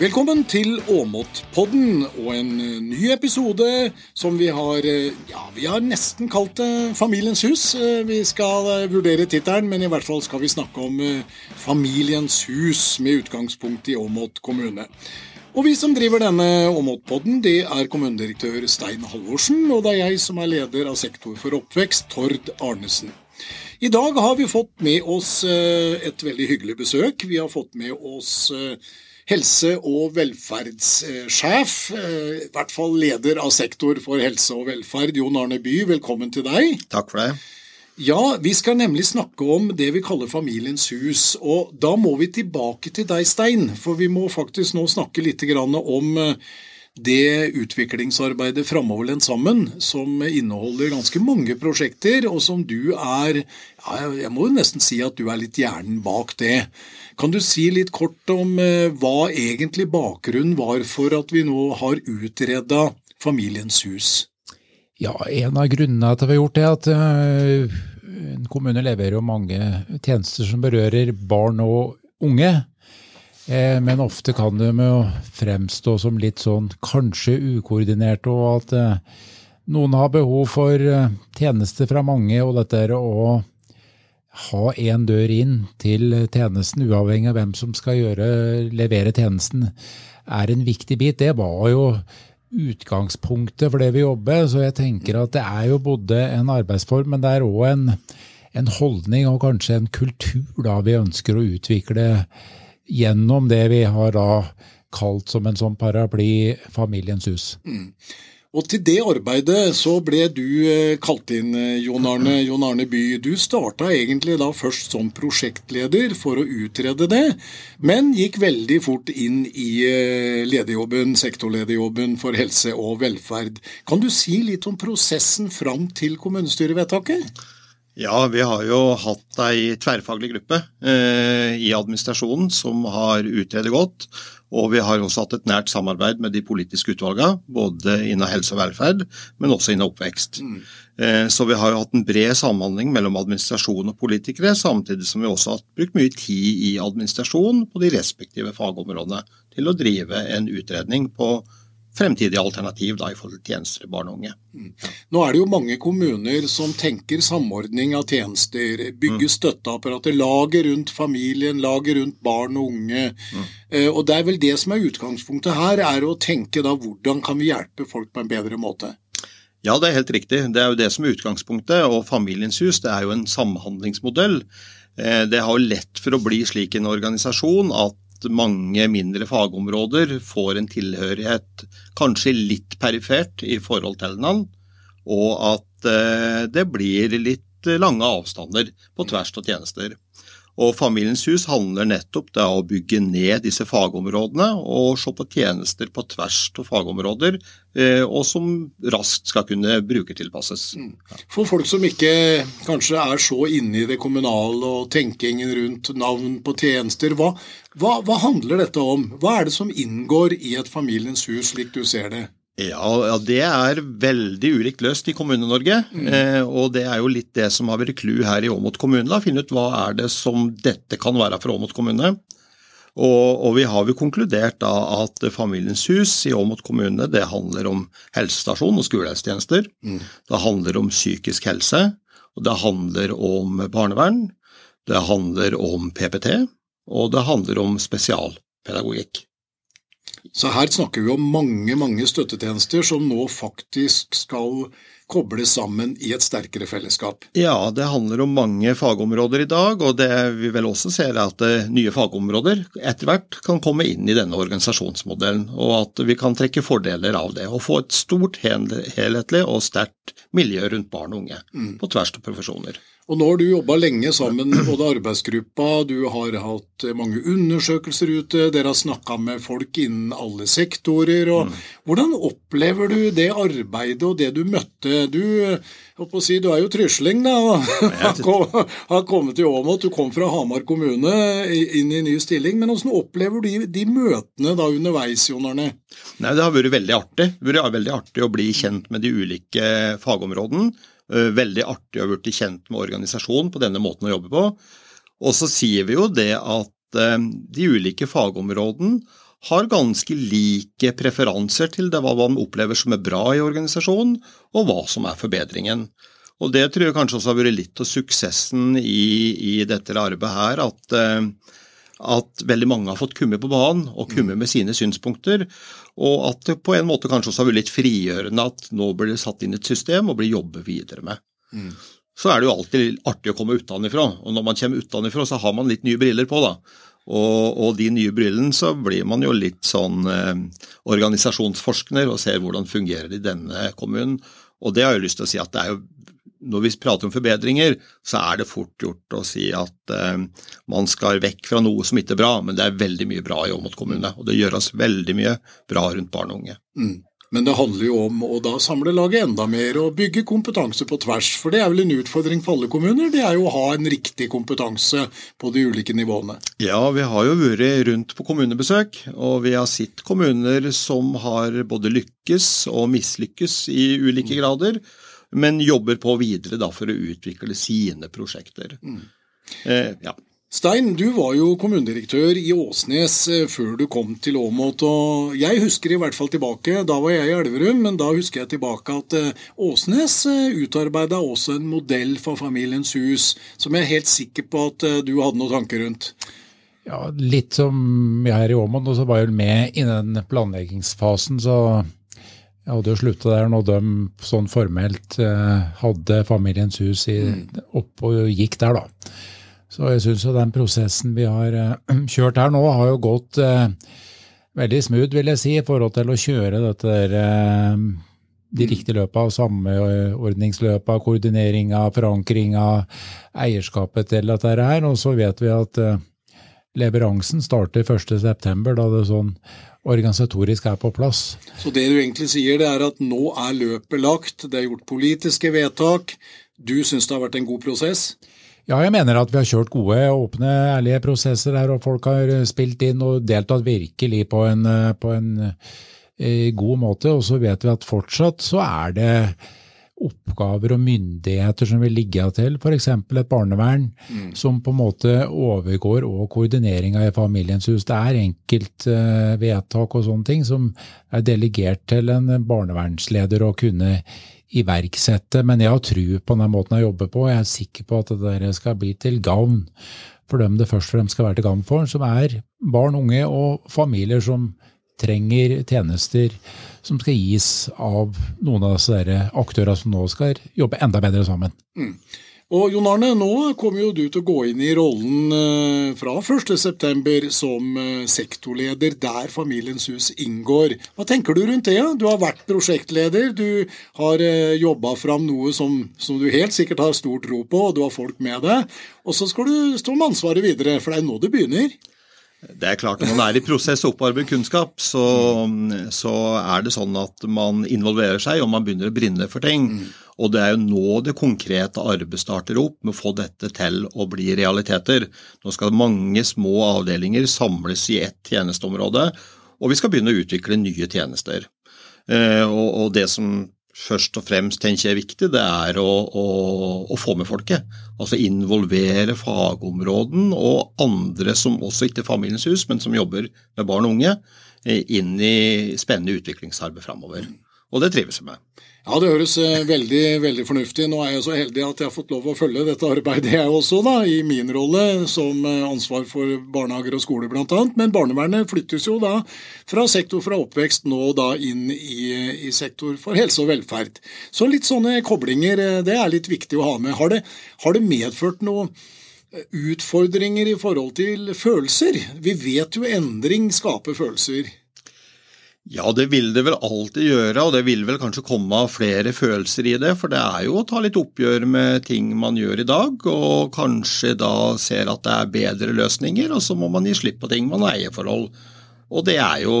Velkommen til Åmotpodden og en eh, ny episode som vi har eh, ja, vi har nesten kalt det Familiens hus. Eh, vi skal vurdere tittelen, men i hvert fall skal vi snakke om Familiens hus med utgangspunkt i Åmot kommune. Og vi som driver denne Åmotpodden, det er kommunedirektør Stein Halvorsen, og det er jeg som er leder av sektor for oppvekst, Tord Arnesen. I dag har vi fått med oss et veldig hyggelig besøk. Vi har fått med oss helse- og velferdssjef, eh, i hvert fall leder av sektor for helse og velferd, Jon Arne Bye. velkommen til deg. Takk for det. Ja, vi skal nemlig snakke om det vi kaller Familiens hus. Og da må vi tilbake til deg, Stein, for vi må faktisk nå snakke litt om eh, det utviklingsarbeidet Framoverlent sammen, som inneholder ganske mange prosjekter, og som du er Jeg må jo nesten si at du er litt hjernen bak det. Kan du si litt kort om eh, hva egentlig bakgrunnen var for at vi nå har utreda Familiens hus? Ja, En av grunnene til at vi har gjort det, er at uh, en kommune leverer jo mange tjenester som berører barn og unge. Eh, men ofte kan de jo fremstå som litt sånn kanskje ukoordinerte, og at eh, noen har behov for eh, tjenester fra mange, og dette å ha én dør inn til tjenesten, uavhengig av hvem som skal gjøre, levere tjenesten, er en viktig bit. Det var jo utgangspunktet for det vi jobber, så jeg tenker at det er jo både en arbeidsform, men det er òg en, en, holdning og kanskje en kultur da vi ønsker å utvikle gjennom det vi har da kalt som en sånn paraply Familiens hus. Mm. Og til det arbeidet så ble du eh, kalt inn, eh, Jon Arne, Jon Arne By. Du starta egentlig da først som prosjektleder for å utrede det, men gikk veldig fort inn i eh, lederjobben, sektorlederjobben for helse og velferd. Kan du si litt om prosessen fram til kommunestyrevedtaket? Ja, vi har jo hatt ei tverrfaglig gruppe eh, i administrasjonen som har utredet godt og vi har også hatt et nært samarbeid med de politiske utvalgene, både innen helse og velferd, men også innen oppvekst. Mm. Eh, så vi har jo hatt en bred samhandling mellom administrasjon og politikere, samtidig som vi også har brukt mye tid i administrasjon på de respektive fagområdene til å drive en utredning på fremtidige alternativ da, i forhold til tjenester til barn og unge. Mm. Nå er det jo mange kommuner som tenker samordning av tjenester, bygge mm. støtteapparatet, laget rundt familien, laget rundt barn og unge. Mm. Eh, og Det er vel det som er utgangspunktet her, er å tenke da hvordan kan vi hjelpe folk på en bedre måte? Ja, det er helt riktig. Det er jo det som er utgangspunktet. Og Familiens hus det er jo en samhandlingsmodell. Eh, det har lett for å bli slik en organisasjon at mange mindre fagområder får en tilhørighet kanskje litt perifert i forhold til hverandre, og at eh, det blir litt lange avstander på tvers av tjenester. Og Familiens hus handler nettopp om å bygge ned disse fagområdene og se på tjenester på tvers av fagområder, eh, og som raskt skal kunne brukertilpasses. Mm. For folk som ikke kanskje er så inne i det kommunale og tenkingen rundt navn på tjenester, hva, hva, hva handler dette om? Hva er det som inngår i et Familiens hus, slik du ser det? Ja, Det er veldig ulikt løst i Kommune-Norge. Mm. Eh, og det er jo litt det som har vært clou her i Åmot kommune. da, Finne ut hva er det som dette kan være for Åmot kommune. Og, og, vi har jo konkludert da at Familiens hus i Åmot kommune det handler om helsestasjon og skolehelsetjenester. Mm. Det handler om psykisk helse. og Det handler om barnevern. Det handler om PPT. Og det handler om spesialpedagogikk. Så her snakker vi om mange mange støttetjenester som nå faktisk skal kobles sammen i et sterkere fellesskap. Ja, det handler om mange fagområder i dag, og det vi vel også ser er at eh, nye fagområder etter hvert kan komme inn i denne organisasjonsmodellen, og at vi kan trekke fordeler av det. Og få et stort, helhetlig og sterkt miljø rundt barn og unge, mm. på tvers av profesjoner. Og nå har du jobba lenge sammen med både arbeidsgruppa, du har hatt mange undersøkelser ute, dere har snakka med folk innen alle sektorer. og mm. Hvordan opplever du det arbeidet og det du møtte? Du, si, du er jo trysling, da, og har kommet til Åmot. Du kom fra Hamar kommune inn i ny stilling. Men hvordan opplever du de, de møtene da underveis, Jon Arne? Nei, Det har vært veldig artig. Det har veldig artig å bli kjent med de ulike fagområdene. Eh, veldig artig å ha blitt kjent med organisasjonen på denne måten å jobbe på. Og så sier vi jo det at eh, de ulike fagområdene har ganske like preferanser til det hva man opplever som er bra i organisasjonen, og hva som er forbedringen. Og Det tror jeg kanskje også har vært litt av suksessen i, i dette arbeidet her. At, eh, at, veldig mange har fått komme på banen og komme med sine synspunkter. Og at det på en måte kanskje også har vært litt frigjørende at nå blir det satt inn et system og blir jobbet videre med. Mm. Så er det jo alltid artig å komme utenfra. Og når man kommer utenfra, så har man litt nye briller på. da. Og, og, de nye brillene så blir man jo litt sånn eh, organisasjonsforskner og ser hvordan fungerer det i denne kommunen. Og det har jeg lyst til å si at det er jo når vi prater om forbedringer, så er det fort gjort å si at eh, man skal vekk fra noe som ikke er bra, men det er veldig mye bra i Åmot kommune. Og det gjøres veldig mye bra rundt barn og unge. Mm. Men det handler jo om å da samle laget enda mer og bygge kompetanse på tvers. For det er vel en utfordring for alle kommuner, det er jo å ha en riktig kompetanse på de ulike nivåene. Ja, vi har jo vært rundt på kommunebesøk, og vi har sett kommuner som har både lykkes og mislykkes i ulike mm. grader men jobber på videre da for å utvikle sine prosjekter. Mm. Eh, ja. Stein, du var jo kommunedirektør i Åsnes eh, før du kom til Åmot. og Jeg husker i hvert fall tilbake, da var jeg i Elverum, men da husker jeg tilbake at eh, Åsnes utarbeida også en modell for Familiens hus, som jeg er helt sikker på at du hadde noen tanker rundt. Ja, Litt som jeg her i Åmot, og så var jeg med i den planleggingsfasen. så jeg hadde jo slutta der når de sånn formelt eh, hadde Familiens hus i, mm. opp og gikk der, da. Så jeg syns jo den prosessen vi har eh, kjørt her nå, har jo gått eh, veldig smooth, vil jeg si, i forhold til å kjøre dette der eh, de mm. riktige løpa, samordningsløpa, koordineringa, forankringa, eierskapet til dette her. Og så vet vi at leveransen starter 1.9., da det sånn organisatorisk er på plass. Så det du egentlig sier, det er at nå er løpet lagt, det er gjort politiske vedtak. Du syns det har vært en god prosess? Ja, jeg mener at vi har kjørt gode, åpne, ærlige prosesser her, og folk har spilt inn og deltatt virkelig på en, på en eh, god måte. Og så vet vi at fortsatt så er det oppgaver og myndigheter som vil ligge til, f.eks. et barnevern, mm. som på en måte overgår og koordineringa i Familiens hus. Det er enkeltvedtak og sånne ting som er delegert til en barnevernsleder å kunne iverksette. Men jeg har tru på den måten jeg jobber på, og jeg er sikker på at det der skal bli til gavn for dem det først og fremst skal være til gavn for, som er barn, unge og familier som trenger tjenester som skal gis av noen av disse aktørene som nå skal jobbe enda bedre sammen. Mm. Og Jon Arne, nå kommer jo du til å gå inn i rollen eh, fra 1.9. som eh, sektorleder der Familiens hus inngår. Hva tenker du rundt det? Du har vært prosjektleder, du har eh, jobba fram noe som, som, du helt sikkert har stor tro på, og du har folk med deg. Og så skal du stå med ansvaret videre, for det er nå det begynner. Det er klart Når man er i prosess og opparbeider kunnskap, så, så, er det sånn at man involverer seg og man begynner å brenne for ting. Mm. Og det er jo nå det konkrete arbeidet starter opp med å få dette til å bli realiteter. Nå skal mange små avdelinger samles i ett tjenesteområde, og vi skal begynne å utvikle nye tjenester. Eh, og, og det som først og fremst tenker jeg er viktig, det er å, å, å, få med folket. Altså involvere fagområden og andre som også ikke er Familiens hus, men som jobber med barn og unge, eh, inn i spennende utviklingsarbeid framover. Og det trives jeg med. Ja, det høres eh, veldig veldig fornuftig Nå er jeg så heldig at jeg har fått lov å følge dette arbeidet, jeg også, da, i min rolle som eh, ansvar for barnehager og skoler bl.a. Men barnevernet flyttes jo da fra sektor fra oppvekst nå da inn i, i, sektor for helse og velferd. Så litt sånne koblinger, eh, det er litt viktig å ha med. Har det, har det medført noe utfordringer i forhold til følelser? Vi vet jo endring skaper følelser. Ja, det vil det vel alltid gjøre, og det vil vel kanskje komme av flere følelser i det. For det er jo å ta litt oppgjør med ting man gjør i dag, og kanskje da ser at det er bedre løsninger, og så må man gi slipp på ting man har eierforhold. Og det er jo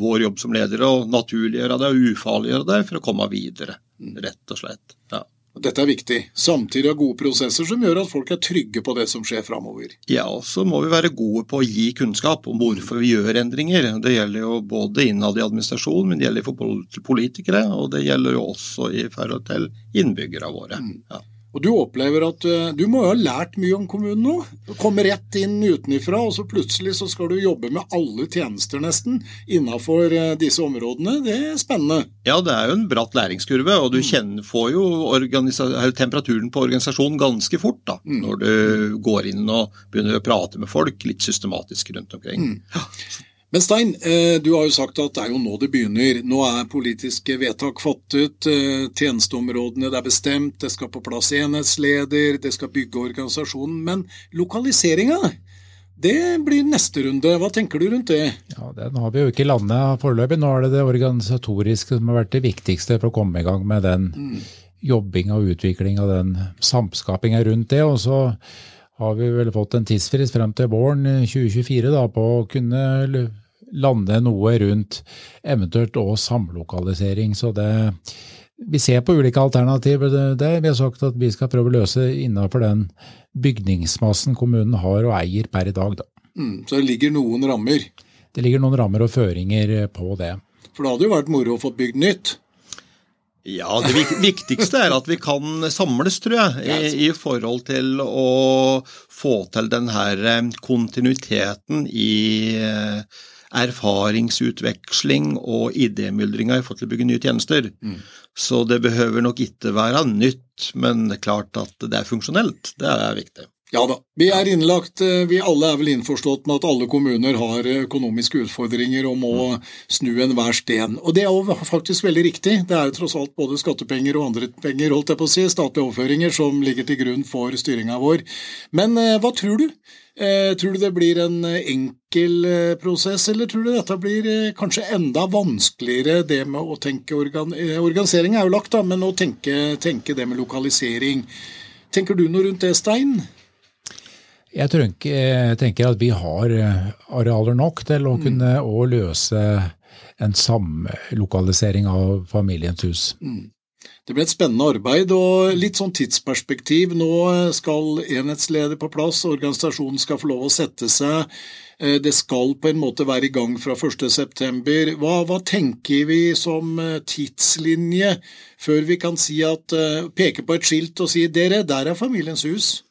vår jobb som leder å naturliggjøre det og ufarliggjøre det for å komme videre, rett og slett. Dette er viktig. Samtidig ha gode prosesser som gjør at folk er trygge på det som skjer framover. Ja, og så må vi være gode på å gi kunnskap om hvorfor vi gjør endringer. Det gjelder jo både innad i administrasjonen, men det gjelder for politikere, og det gjelder jo også i forhold til innbyggerne våre. Mm. Ja. Og du opplever at uh, du må jo ha lært mye om kommunen nå. Du kommer rett inn utenifra, og så plutselig så skal du jobbe med alle tjenester nesten innafor uh, disse områdene. Det er spennende. Ja, det er jo en bratt læringskurve, og du mm. kjenner, får jo temperaturen på organisasjonen ganske fort da, mm. når du går inn og begynner å prate med folk litt systematisk rundt omkring. Mm. Men Stein, eh, du har jo sagt at det er jo nå det begynner. Nå er politiske vedtak fattet, eh, tjenesteområdene det er bestemt, det skal på plass enhetsleder, det skal bygge organisasjonen. Men lokaliseringa, det blir neste runde. Hva tenker du rundt det? Ja, Den har vi jo ikke landet foreløpig. Nå er det det organisatoriske som har vært det viktigste for å komme i gang med den mm. jobbinga og utviklinga og den samskapinga rundt det. og så har vi vel fått en tidsfrist frem til våren 2024 da, på å kunne lande noe rundt eventuelt og samlokalisering. Så det, vi ser på ulike alternativer. Det, vi har sagt at vi skal prøve å løse innenfor den bygningsmassen kommunen har og eier per i dag. Da. Mm, så det ligger noen rammer? Det ligger noen rammer og føringer på det. For det hadde jo vært moro å få bygd nytt? Ja, Det viktigste er at vi kan samles, tror jeg, i, i forhold til å få til den her eh, kontinuiteten i eh, erfaringsutveksling og idémyldringa i forhold til å bygge nye tjenester. Mm. Så det behøver nok ikke være nytt, men klart at det er funksjonelt. Det er viktig. Ja da. Vi er innlagt, eh, vi alle er vel innforstått med at alle kommuner har økonomiske utfordringer og må snu enhver sten. Og det er jo faktisk veldig riktig. Det er jo tross alt både skattepenger og andre penger, holdt jeg på å si, statlige overføringer, som ligger til grunn for styringa vår. Men eh, hva tror du? Eh, tror du det blir en enkel prosess, eller tror du dette blir kanskje enda vanskeligere, det med å tenke organ Organisering er jo lagt, da, men å tenke, tenke det med lokalisering. Tenker du noe rundt det, Stein? Jeg tenker at vi har eh, arealer nok til å mm. kunne mm. løse en samlokalisering av familiens hus. Mm. Det ble et spennende arbeid og litt sånn tidsperspektiv. Nå skal enhetsleder på plass, organisasjonen skal få lov å sette seg. Eh, det skal på en måte være i gang fra 1.9. Hva, hva tenker vi som eh, tidslinje før vi kan si at, peke på et skilt og si dere, der er familiens hus?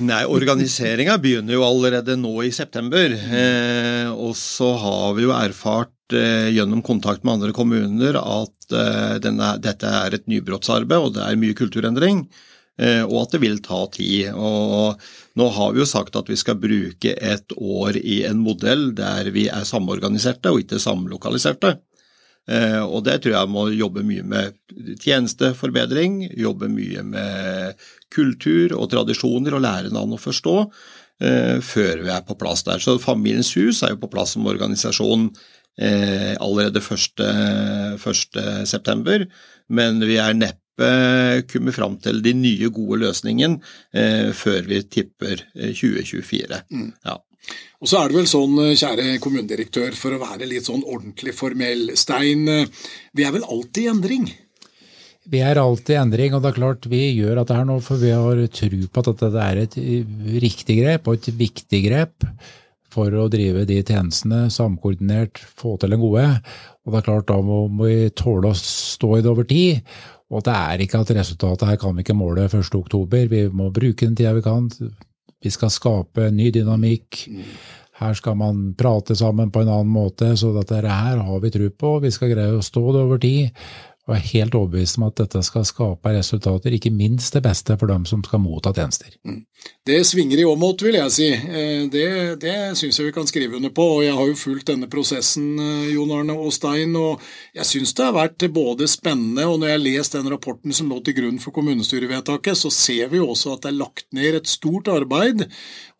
Nei, organiseringa begynner jo allerede nå i september. Eh, og så har vi jo erfart eh, gjennom kontakt med andre kommuner at eh, denne, dette er et nybrottsarbeid, og det er mye kulturendring. Eh, og at det vil ta tid. Og nå har vi jo sagt at vi skal bruke et år i en modell der vi er samorganiserte og ikke samlokaliserte. Eh, og det tror jeg må jobbe mye med tjenesteforbedring, jobbe mye med kultur og tradisjoner og lære navn å forstå eh, før vi er på plass der. Så Familiens hus er jo på plass som organisasjon eh, allerede 1.9., men vi er neppe kommet fram til de nye, gode løsningene eh, før vi tipper 2024. Mm. Ja. Og så er det vel sånn, kjære kommunedirektør, for å være litt sånn ordentlig formell, Stein, vi er vel alltid i endring? Vi er alltid i endring, og det er klart vi gjør dette her nå, for vi har tro på at dette er et riktig grep og et viktig grep for å drive de tjenestene samkoordinert, få til den gode. Og det er klart da må, vi tåle å stå i det over tid. Og det er ikke at resultatet her kan vi ikke måle 1.10. Vi må bruke den tida vi kan. Vi skal skape ny dynamikk. Her skal man prate sammen på en annen måte, så dette her har vi tro på. Vi skal greie å stå det over tid og er helt overbevist om at dette skal skape resultater, ikke minst det beste for dem som skal motta tjenester. Mm. Det svinger i Åmot, vil jeg si. Eh, det, det syns jeg vi kan skrive under på. og Jeg har jo fulgt denne prosessen, eh, Jon Arne og Stein, og jeg syns det har vært både spennende, og når jeg har lest den rapporten som lå til grunn for kommunestyrevedtaket, så ser vi jo også at det er lagt ned et stort arbeid,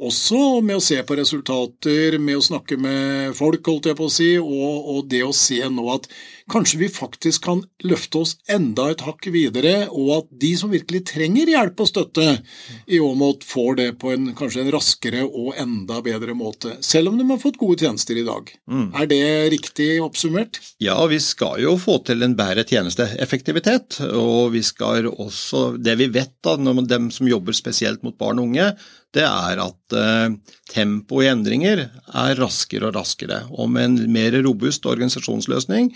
også med å se på resultater, med å snakke med folk, holdt jeg på å si, og, og det å se nå at kanskje vi faktisk kan løfte oss enda et hakk videre, og at de som virkelig trenger hjelp og støtte i Åmot, får det på en kanskje en raskere og enda bedre måte. Selv om de har fått gode tjenester i dag. Mm. Er det riktig oppsummert? Ja, vi skal jo få til en bedre tjenesteeffektivitet. Og vi skal også Det vi vet da, når dem som jobber spesielt mot barn og unge, det er at eh, tempoet i endringer er raskere og raskere. Og med en mer robust organisasjonsløsning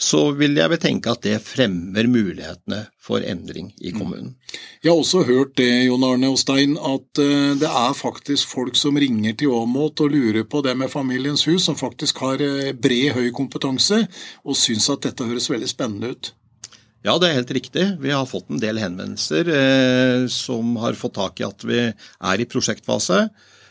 så vil jeg vel tenke at det fremmer mulighetene for endring i kommunen. Jeg har også hørt det, Jon Arne og Stein, at eh, det er faktisk folk som ringer til Åmot og lurer på det med Familiens hus, som faktisk har eh, bred, høy kompetanse, og syns at dette høres veldig spennende ut. Ja, det er helt riktig. Vi har fått en del henvendelser eh, som har fått tak i at vi er i prosjektfase.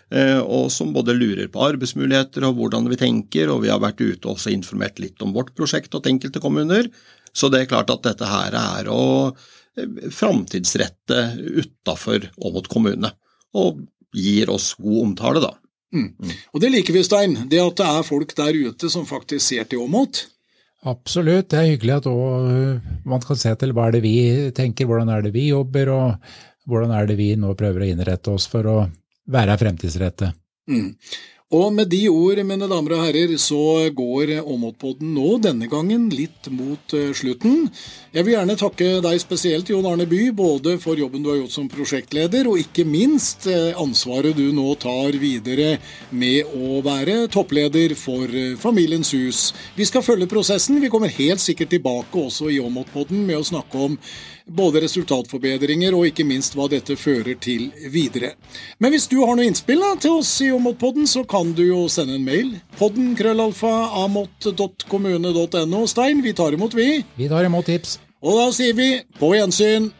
Eh, og som både lurer på arbeidsmuligheter og hvordan vi tenker, og vi har vært ute og også informert litt om vårt prosjekt og enkelte kommuner. Så det er klart at dette her er å eh, framtidsrette utafor Åmot kommune, og gir oss god omtale, da. Mm. Og det liker vi, Stein. Det at det er folk der ute som faktisk ser til Åmot. Absolutt, det er hyggelig at også, man kan se til hva er det vi tenker, hvordan er det vi jobber, og hvordan er det vi nå prøver å innrette oss for å være fremtidsrettet. Mm. Og med de ord, mine damer og herrer, så går Åmotpodden nå denne gangen litt mot uh, slutten. Jeg vil gjerne takke deg spesielt, Jon Arne By, både for jobben du har gjort som prosjektleder, og ikke minst uh, ansvaret du nå tar videre med å være toppleder for uh, Familiens hus. Vi skal følge prosessen. Vi kommer helt sikkert tilbake også i Åmotpodden med å snakke om både resultatforbedringer og ikke minst hva dette fører til videre. Men hvis du har noe innspill da, til oss i Åmotpodden, så kan du jo sende en mail. Podden krøllalfa amot.kommune.no. Stein, vi tar imot, vi. Vi tar imot tips. Og da sier vi på gjensyn.